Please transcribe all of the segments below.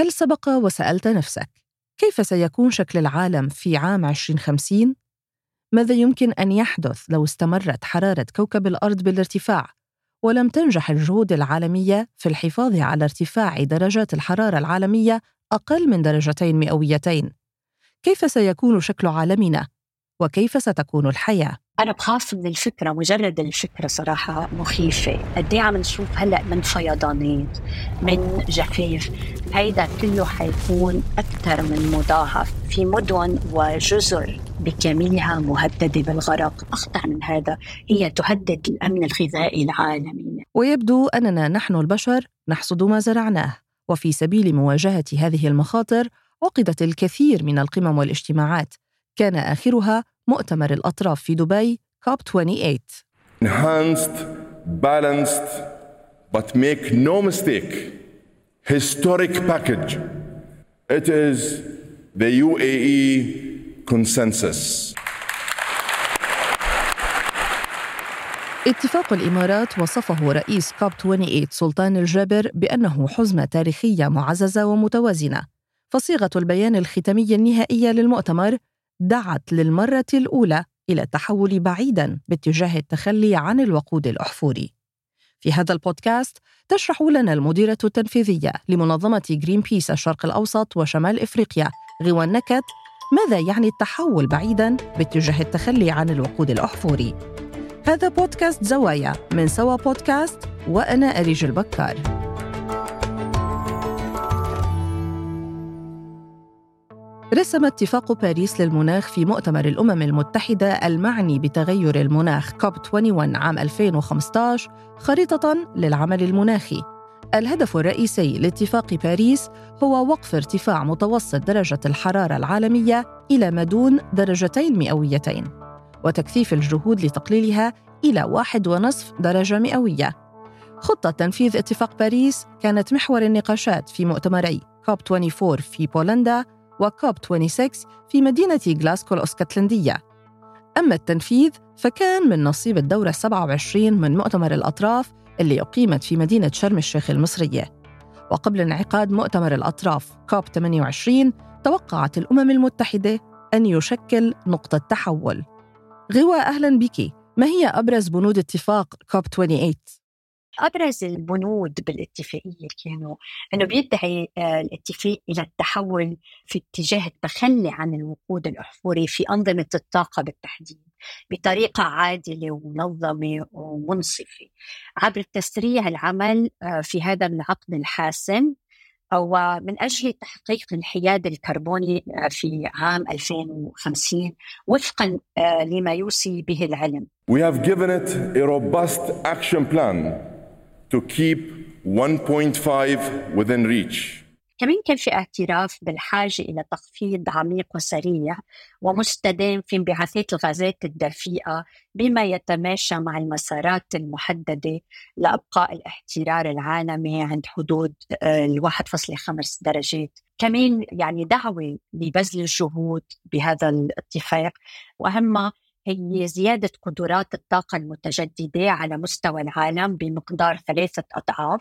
هل سبق وسألت نفسك كيف سيكون شكل العالم في عام 2050؟ ماذا يمكن أن يحدث لو استمرت حرارة كوكب الأرض بالارتفاع ولم تنجح الجهود العالمية في الحفاظ على ارتفاع درجات الحرارة العالمية أقل من درجتين مئويتين؟ كيف سيكون شكل عالمنا؟ وكيف ستكون الحياة؟ أنا بخاف من الفكرة مجرد الفكرة صراحة مخيفة. قد عم نشوف هلأ من فيضانات من جفاف. هيدا كله حيكون أكثر من مضاعف. في مدن وجزر بكاملها مهددة بالغرق. أخطر من هذا هي تهدد الأمن الغذائي العالمي. ويبدو أننا نحن البشر نحصد ما زرعناه. وفي سبيل مواجهة هذه المخاطر عقدت الكثير من القمم والاجتماعات. كان آخرها مؤتمر الأطراف في دبي كوب 28 Enhanced, balanced, but make no mistake, historic package. It is the UAE consensus. اتفاق الإمارات وصفه رئيس كوب 28 سلطان الجابر بأنه حزمة تاريخية معززة ومتوازنة فصيغة البيان الختامي النهائية للمؤتمر دعت للمرة الأولى إلى التحول بعيداً باتجاه التخلي عن الوقود الأحفوري. في هذا البودكاست تشرح لنا المديرة التنفيذية لمنظمة جرين بيس الشرق الأوسط وشمال إفريقيا غوى نكت ماذا يعني التحول بعيداً باتجاه التخلي عن الوقود الأحفوري. هذا بودكاست زوايا من سوا بودكاست وأنا أريج البكار. رسم اتفاق باريس للمناخ في مؤتمر الأمم المتحدة المعني بتغير المناخ كوب 21 عام 2015 خريطة للعمل المناخي. الهدف الرئيسي لاتفاق باريس هو وقف ارتفاع متوسط درجة الحرارة العالمية إلى ما دون درجتين مئويتين وتكثيف الجهود لتقليلها إلى واحد ونصف درجة مئوية. خطة تنفيذ اتفاق باريس كانت محور النقاشات في مؤتمري كوب 24 في بولندا وكوب 26 في مدينة غلاسكو الأسكتلندية أما التنفيذ فكان من نصيب الدورة 27 من مؤتمر الأطراف اللي أقيمت في مدينة شرم الشيخ المصرية. وقبل انعقاد مؤتمر الأطراف كوب 28 توقعت الأمم المتحدة أن يشكل نقطة تحول. غوا أهلا بك. ما هي أبرز بنود اتفاق كوب 28؟ أبرز البنود بالاتفاقية كانوا إنه بيدعي آه، الاتفاق إلى التحول في اتجاه التخلي عن الوقود الأحفوري في أنظمة الطاقة بالتحديد بطريقة عادلة ومنظمة ومنصفة. عبر تسريع العمل آه، في هذا العقد الحاسم ومن أجل تحقيق الحياد الكربوني آه، في عام 2050 وفقا لما يوصي به العلم. We have given it a robust action plan. To keep 1.5 within reach. كمان كان في اعتراف بالحاجة إلى تخفيض عميق وسريع ومستدام في انبعاثات الغازات الدفيئة بما يتماشى مع المسارات المحددة لأبقاء الاحترار العالمي عند حدود آه، ال 1.5 درجات كمان يعني دعوة لبذل الجهود بهذا الاتفاق وأهمها هي زيادة قدرات الطاقة المتجددة على مستوى العالم بمقدار ثلاثة أضعاف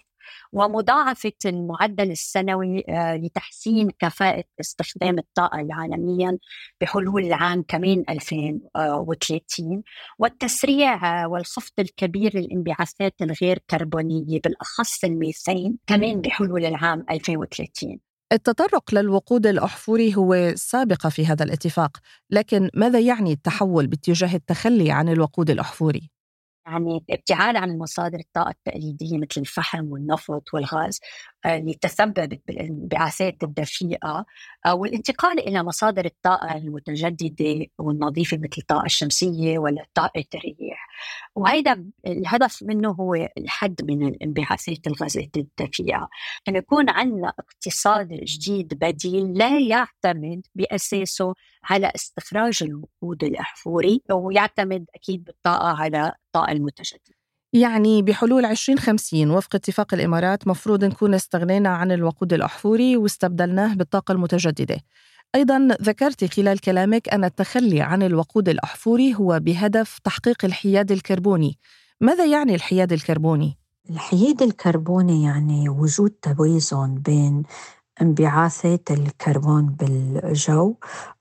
ومضاعفة المعدل السنوي آه، لتحسين كفاءة استخدام الطاقة عالميا بحلول العام كمان 2030 والتسريع والخفض الكبير للانبعاثات الغير كربونية بالأخص الميثين كمان بحلول العام 2030 التطرق للوقود الأحفوري هو سابقة في هذا الاتفاق، لكن ماذا يعني التحول باتجاه التخلي عن الوقود الأحفوري؟ يعني الابتعاد عن مصادر الطاقة التقليدية مثل الفحم والنفط والغاز اللي تسببت بالانبعاثات الدفيئة والانتقال إلى مصادر الطاقة المتجددة والنظيفة مثل الطاقة الشمسية ولا طاقة الرياح وهذا الهدف منه هو الحد من الانبعاثات الغازات الدفيئة أن يكون عندنا اقتصاد جديد بديل لا يعتمد بأساسه على استخراج الوقود الأحفوري ويعتمد أكيد بالطاقة على الطاقة المتجددة. يعني بحلول 2050 وفق اتفاق الإمارات مفروض نكون استغنينا عن الوقود الأحفوري واستبدلناه بالطاقة المتجددة. أيضا ذكرت خلال كلامك أن التخلي عن الوقود الأحفوري هو بهدف تحقيق الحياد الكربوني ماذا يعني الحياد الكربوني؟ الحياد الكربوني يعني وجود توازن بين انبعاثات الكربون بالجو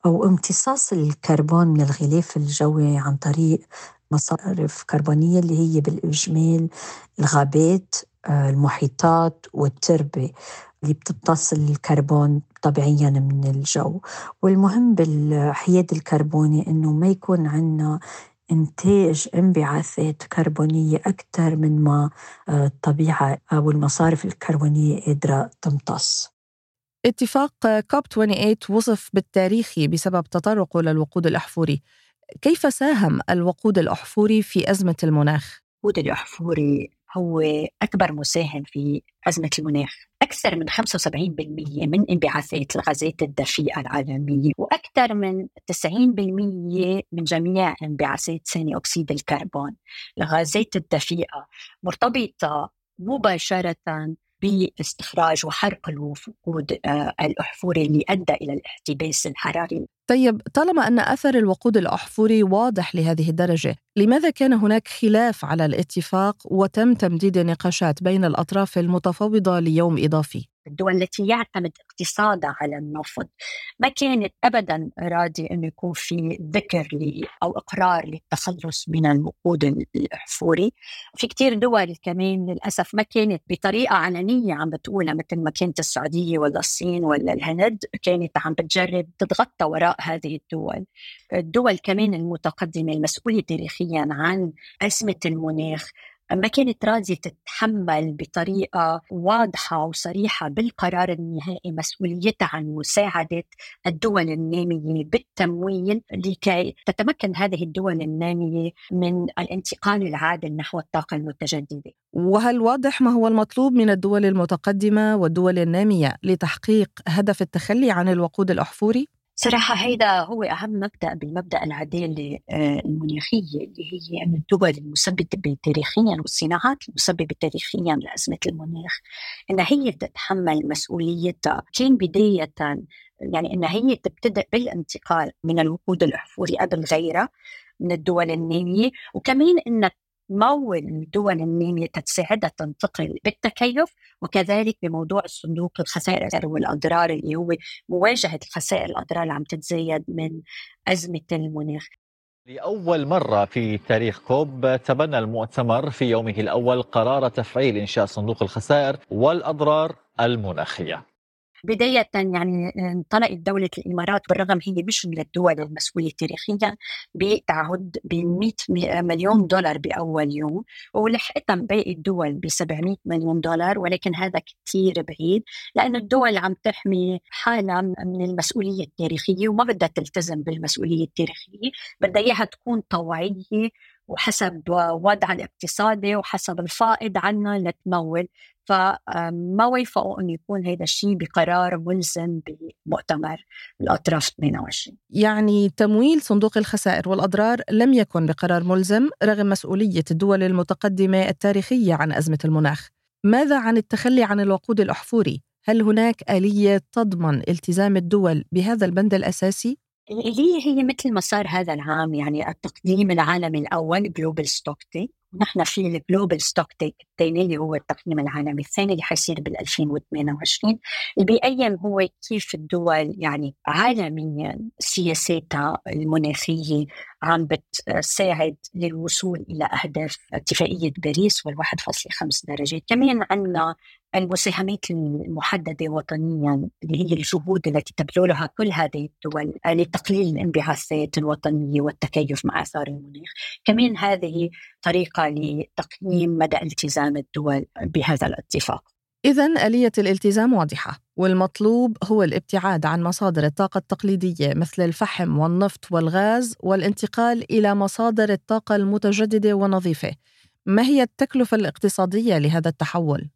أو امتصاص الكربون من الغلاف الجوي عن طريق مصارف كربونية اللي هي بالإجمال الغابات آه، المحيطات والتربة اللي بتمتص الكربون طبيعيا من الجو. والمهم بالحياد الكربوني إنه ما يكون عندنا إنتاج انبعاثات كربونية أكثر من ما آه، الطبيعة أو المصارف الكربونية قادرة تمتص. اتفاق كوب 28 وصف بالتاريخي بسبب تطرقه للوقود الأحفوري. كيف ساهم الوقود الأحفوري في أزمة المناخ؟ الوقود الأحفوري هو أكبر مساهم في أزمة المناخ. أكثر من 75% من انبعاثات الغازات الدفيئة العالمية وأكثر من 90% من جميع انبعاثات ثاني أكسيد الكربون. الغازات الدفيئة مرتبطة مباشرة باستخراج وحرق الوقود آه، الأحفوري اللي أدى إلى الاحتباس الحراري طيب طالما أن أثر الوقود الأحفوري واضح لهذه الدرجة لماذا كان هناك خلاف على الاتفاق وتم تمديد النقاشات بين الأطراف المتفاوضة ليوم إضافي؟ الدول التي يعتمد اقتصادها على النفط ما كانت ابدا راضي إنه يكون في ذكر أو إقرار للتخلص من الوقود الأحفوري. في كثير دول كمان للأسف ما كانت بطريقة علنية عم بتقولها مثل ما كانت السعودية ولا الصين ولا الهند كانت عم بتجرب تتغطى وراء هذه الدول. الدول كمان المتقدمة المسؤولة تاريخيا عن أزمة المناخ ما كانت راضية تتحمل بطريقة واضحة وصريحة بالقرار النهائي مسؤوليتها عن مساعدة الدول النامية بالتمويل لكي تتمكن هذه الدول النامية من الانتقال العادل نحو الطاقة المتجددة وهل واضح ما هو المطلوب من الدول المتقدمة والدول النامية لتحقيق هدف التخلي عن الوقود الأحفوري؟ صراحة هيدا هو أهم مبدأ بالمبدأ العدالة آه، المناخية اللي هي أن الدول المسببة تاريخيا والصناعات المسببة تاريخيا لأزمة المناخ أن هي تتحمل مسؤوليتها كان بداية يعني أن هي تبتدأ بالانتقال من الوقود الأحفوري قبل غيرها من الدول النامية وكمان أن تمول الدول النامية تساعدها تنتقل بالتكيف وكذلك بموضوع الصندوق الخسائر والأضرار اللي هو مواجهة الخسائر الأضرار اللي عم تتزايد من أزمة المناخ. لأول مرة في تاريخ كوب تبنى المؤتمر في يومه الأول قرار تفعيل إنشاء صندوق الخسائر والأضرار المناخية. بداية يعني انطلقت دولة الإمارات بالرغم هي مش من الدول المسؤولة تاريخيا بتعهد ب 100 مليون دولار بأول يوم ولحقتها باقي الدول ب 700 مليون دولار ولكن هذا كثير بعيد لأن الدول عم تحمي حالها من المسؤولية التاريخية وما بدها تلتزم بالمسؤولية التاريخية بدها إياها تكون طوعية وحسب وضع الاقتصادي وحسب الفائض عنا لتمول فما وافقوا إنه يكون هذا الشيء بقرار ملزم بمؤتمر الأطراف 28 يعني تمويل صندوق الخسائر والأضرار لم يكن بقرار ملزم رغم مسؤولية الدول المتقدمة التاريخية عن أزمة المناخ. ماذا عن التخلي عن الوقود الأحفوري؟ هل هناك آلية تضمن التزام الدول بهذا البند الأساسي؟ الآلية هي مثل ما صار هذا العام يعني التقييم العالمي الأول global stocktake ونحن في ال global stocktake الثاني اللي هو التقييم العالمي الثاني اللي حيصير بال 2028 اللي بيقيم هو كيف الدول يعني عالميا سياساتها المناخية عم بتساعد للوصول إلى أهداف اتفاقية باريس وال 1.5 درجات، كمان عندنا المساهمات المحددة وطنيا اللي هي الجهود التي تبذلها كل هذه الدول لتقليل الانبعاثات الوطنية والتكيف مع آثار المناخ، كمان هذه طريقة لتقييم مدى التزام الدول بهذا الاتفاق. إذا آلية الالتزام واضحة والمطلوب هو الابتعاد عن مصادر الطاقة التقليدية مثل الفحم والنفط والغاز والانتقال إلى مصادر الطاقة المتجددة والنظيفة. ما هي التكلفة الاقتصادية لهذا التحول؟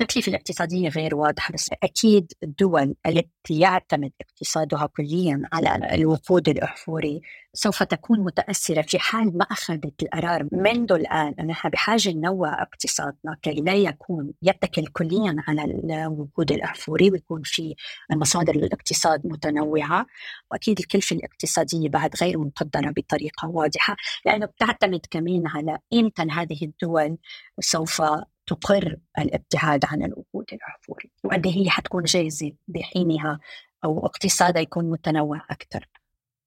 التكلفة الاقتصادية غير واضحة؟ بس أكيد الدول التي يعتمد اقتصادها كليا على الوقود الأحفوري سوف تكون متأثرة في حال ما أخذت القرار منذ الآن أن نحن بحاجة ننوع اقتصادنا كي لا يكون يتكل كليا على الوقود الأحفوري ويكون في مصادر الاقتصاد متنوعة. وأكيد الكلفة الاقتصادية بعد غير مقدرة بطريقة واضحة لأنه بتعتمد كمان على إمتى هذه الدول سوف تقر الابتعاد عن الوقود الأحفوري وقد هي حتكون جاهزة بحينها أو اقتصادها يكون متنوع أكثر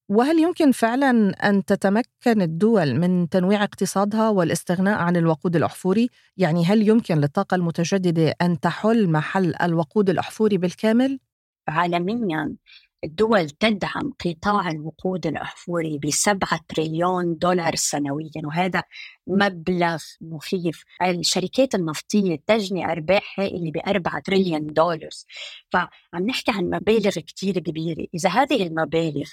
وهل يمكن فعلا أن تتمكن الدول من تنويع اقتصادها والاستغناء عن الوقود الاحفوري؟ يعني هل يمكن للطاقة المتجددة أن تحل محل الوقود الاحفوري بالكامل؟ عالميا الدول تدعم قطاع الوقود الأحفوري بسبعة تريليون دولار سنويا وهذا مبلغ مخيف. الشركات النفطية تجني أرباح هائلة بأربعة تريليون دولار. فعم نحكي عن مبالغ كتير كبيرة. إذا هذه المبالغ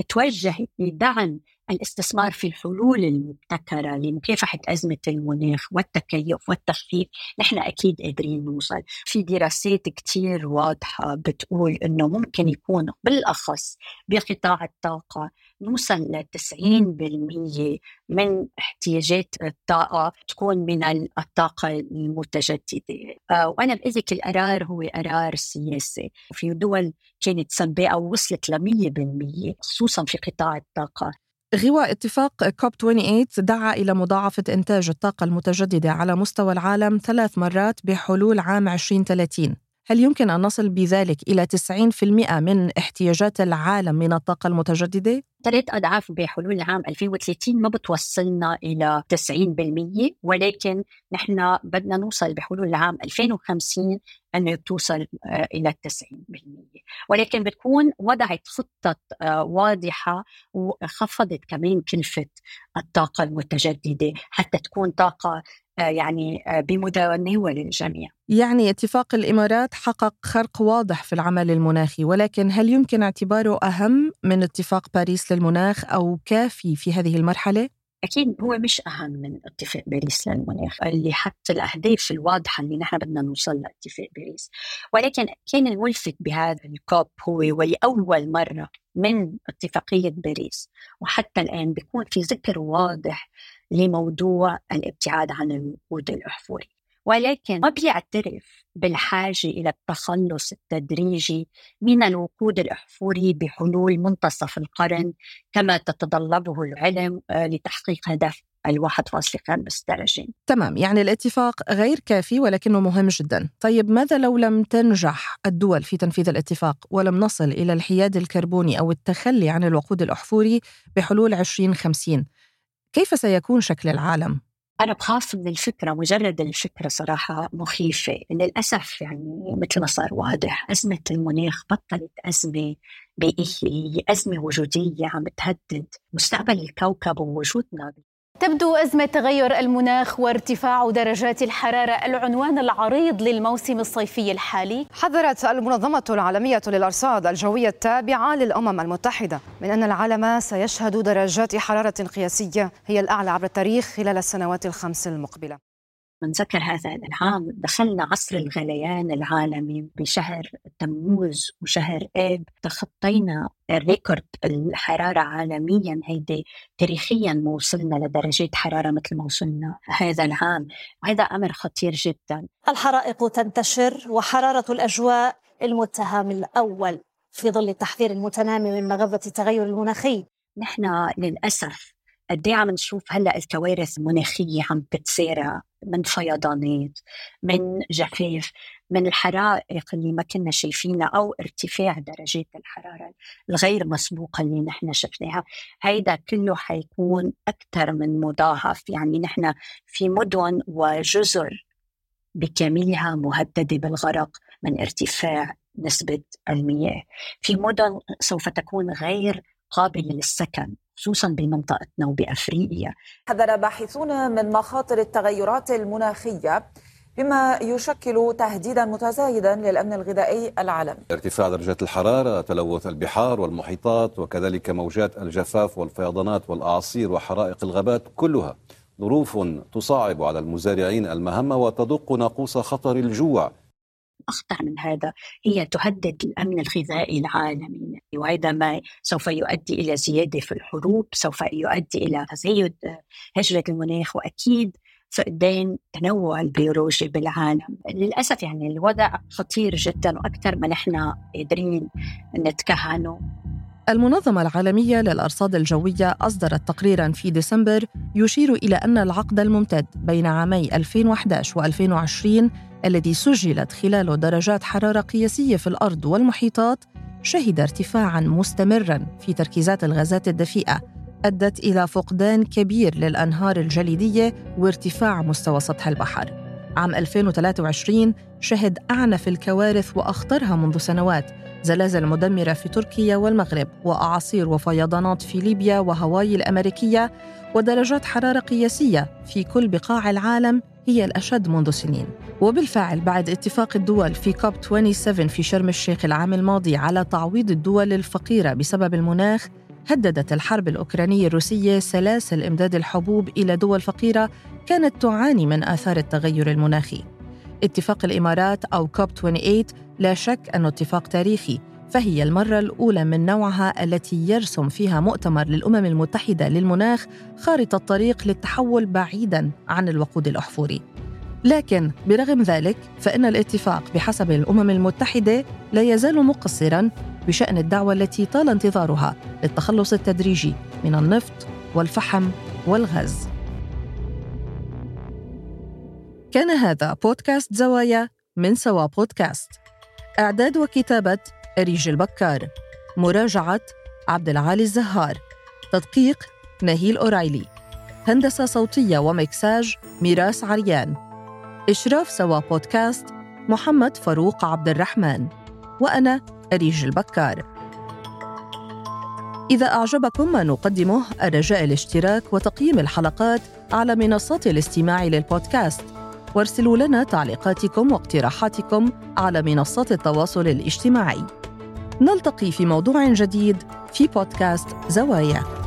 توجه لدعم الاستثمار في الحلول المبتكرة لمكافحة أزمة المناخ والتكيف والتخفيف نحن أكيد قادرين نوصل. في دراسات كتير واضحة بتقول أنه ممكن يكون بالأخص بقطاع الطاقة نوصل ل 90% من احتياجات الطاقة تكون من الطاقة المتجددة. آه، وأنا بقول لك القرار هو قرار سياسي. في دول كانت سباقة ووصلت ل 100% خصوصا في قطاع الطاقة. غواء اتفاق كوب 28 دعا إلى مضاعفة إنتاج الطاقة المتجددة على مستوى العالم ثلاث مرات بحلول عام 2030 هل يمكن أن نصل بذلك إلى 90% من احتياجات العالم من الطاقة المتجددة؟ ثلاث أضعاف بحلول العام 2030 ما بتوصلنا إلى 90% ولكن نحن بدنا نوصل بحلول العام 2050 أن توصل آه، إلى 90% ولكن بتكون وضعت خطة آه، واضحة وخفضت كمان كلفة الطاقة المتجددة حتى تكون طاقة يعني بمتناول الجميع يعني اتفاق الإمارات حقق خرق واضح في العمل المناخي ولكن هل يمكن اعتباره أهم من اتفاق باريس للمناخ أو كافي في هذه المرحلة؟ أكيد هو مش أهم من اتفاق باريس للمناخ اللي حط الأهداف الواضحة اللي نحن بدنا نوصل لاتفاق باريس ولكن كان الملفت بهذا الكوب هو ولأول مرة من اتفاقية باريس وحتى الآن بيكون في ذكر واضح لموضوع الابتعاد عن الوقود الاحفوري ولكن ما بيعترف بالحاجة إلى التخلص التدريجي من الوقود الأحفوري بحلول منتصف القرن كما تتطلبه العلم آه، لتحقيق هدف فاصلة خمس درجة. تمام يعني الاتفاق غير كافي ولكنه مهم جدا. طيب ماذا لو لم تنجح الدول في تنفيذ الاتفاق ولم نصل إلى الحياد الكربوني أو التخلي عن الوقود الأحفوري بحلول 2050 كيف سيكون شكل العالم؟ أنا بخاف من الفكرة مجرد الفكرة صراحة مخيفة للأسف يعني مثل ما صار واضح أزمة المناخ بطلت أزمة بيئية أزمة وجودية عم تهدد مستقبل الكوكب ووجودنا تبدو أزمة تغير المناخ وارتفاع درجات الحرارة العنوان العريض للموسم الصيفي الحالي. حذرت المنظمة العالمية للأرصاد الجوية التابعة للأمم المتحدة من أن العالم سيشهد درجات حرارة قياسية هي الأعلى عبر التاريخ خلال السنوات الخمس المقبلة. نذكر هذا العام. دخلنا عصر الغليان العالمي بشهر تموز وشهر اب تخطينا ال record الحرارة عالميا. هيدي تاريخيا ما وصلنا لدرجات حرارة مثل ما وصلنا هذا العام. هذا أمر خطير جدا. الحرائق تنتشر وحرارة الأجواء المتهم الأول في ظل التحذير المتنامي من مغبة التغير المناخي. نحن للأسف قد عم نشوف هلأ الكوارث المناخية عم بتسارع من فيضانات من جفاف من الحرائق اللي ما كنا شايفينها أو ارتفاع درجات الحرارة الغير مسبوقة اللي نحن شفناها. هيدا كله حيكون أكثر من مضاعف. يعني نحن في مدن وجزر بكاملها مهددة بالغرق من ارتفاع نسبة المياه. في مدن سوف تكون غير قابلة للسكن. خصوصا بمنطقتنا وبأفريقيا. حذر باحثون من مخاطر التغيرات المناخية بما يشكل تهديدا متزايدا للأمن الغذائي العالمي. ارتفاع درجات الحرارة، تلوث البحار والمحيطات وكذلك موجات الجفاف والفيضانات والأعاصير وحرائق الغابات كلها ظروف تصعب على المزارعين المهمة وتدق ناقوس خطر الجوع أخطر من هذا هي تهدد الأمن الغذائي العالمي. وهذا ما سوف يؤدي إلى زيادة في الحروب سوف يؤدي إلى تزايد هجرة المناخ وأكيد فقدان التنوع البيولوجي بالعالم. للأسف يعني الوضع خطير جدا وأكثر ما نحن قادرين نتكهنه. المنظمة العالمية للأرصاد الجوية أصدرت تقريرا في ديسمبر يشير إلى أن العقد الممتد بين عامي 2011 و2020 الذي سجلت خلاله درجات حرارة قياسية في الأرض والمحيطات شهد ارتفاعا مستمرا في تركيزات الغازات الدفيئة أدت إلى فقدان كبير للأنهار الجليدية وارتفاع مستوى سطح البحر. عام 2023 شهد أعنف الكوارث وأخطرها منذ سنوات. زلازل مدمرة في تركيا والمغرب وأعاصير وفيضانات في ليبيا وهاواي الأمريكية ودرجات حرارة قياسية في كل بقاع العالم هي الأشد منذ سنين. وبالفعل بعد اتفاق الدول في كوب 27 في شرم الشيخ العام الماضي على تعويض الدول الفقيرة بسبب المناخ هددت الحرب الأوكرانية الروسية سلاسل إمداد الحبوب إلى دول فقيرة كانت تعاني من آثار التغير المناخي اتفاق الإمارات أو كوب 28 لا شك أنه اتفاق تاريخي فهي المرة الأولى من نوعها التي يرسم فيها مؤتمر للأمم المتحدة للمناخ خارطة طريق للتحول بعيداً عن الوقود الأحفوري. لكن برغم ذلك فإن الاتفاق بحسب الأمم المتحدة لا يزال مقصراً بشأن الدعوة التي طال انتظارها للتخلص التدريجي من النفط والفحم والغاز. كان هذا بودكاست زوايا من سوا بودكاست. إعداد وكتابة أريج البكار مراجعة عبد العالي الزهار تدقيق نهيل أورايلي هندسة صوتية ومكساج ميراس عريان إشراف سوا بودكاست محمد فاروق عبد الرحمن وأنا أريج البكار. إذا أعجبكم ما نقدمه الرجاء الاشتراك وتقييم الحلقات على منصات الاستماع للبودكاست. وارسلوا لنا تعليقاتكم واقتراحاتكم على منصات التواصل الاجتماعي. نلتقي في موضوع جديد في بودكاست زوايا.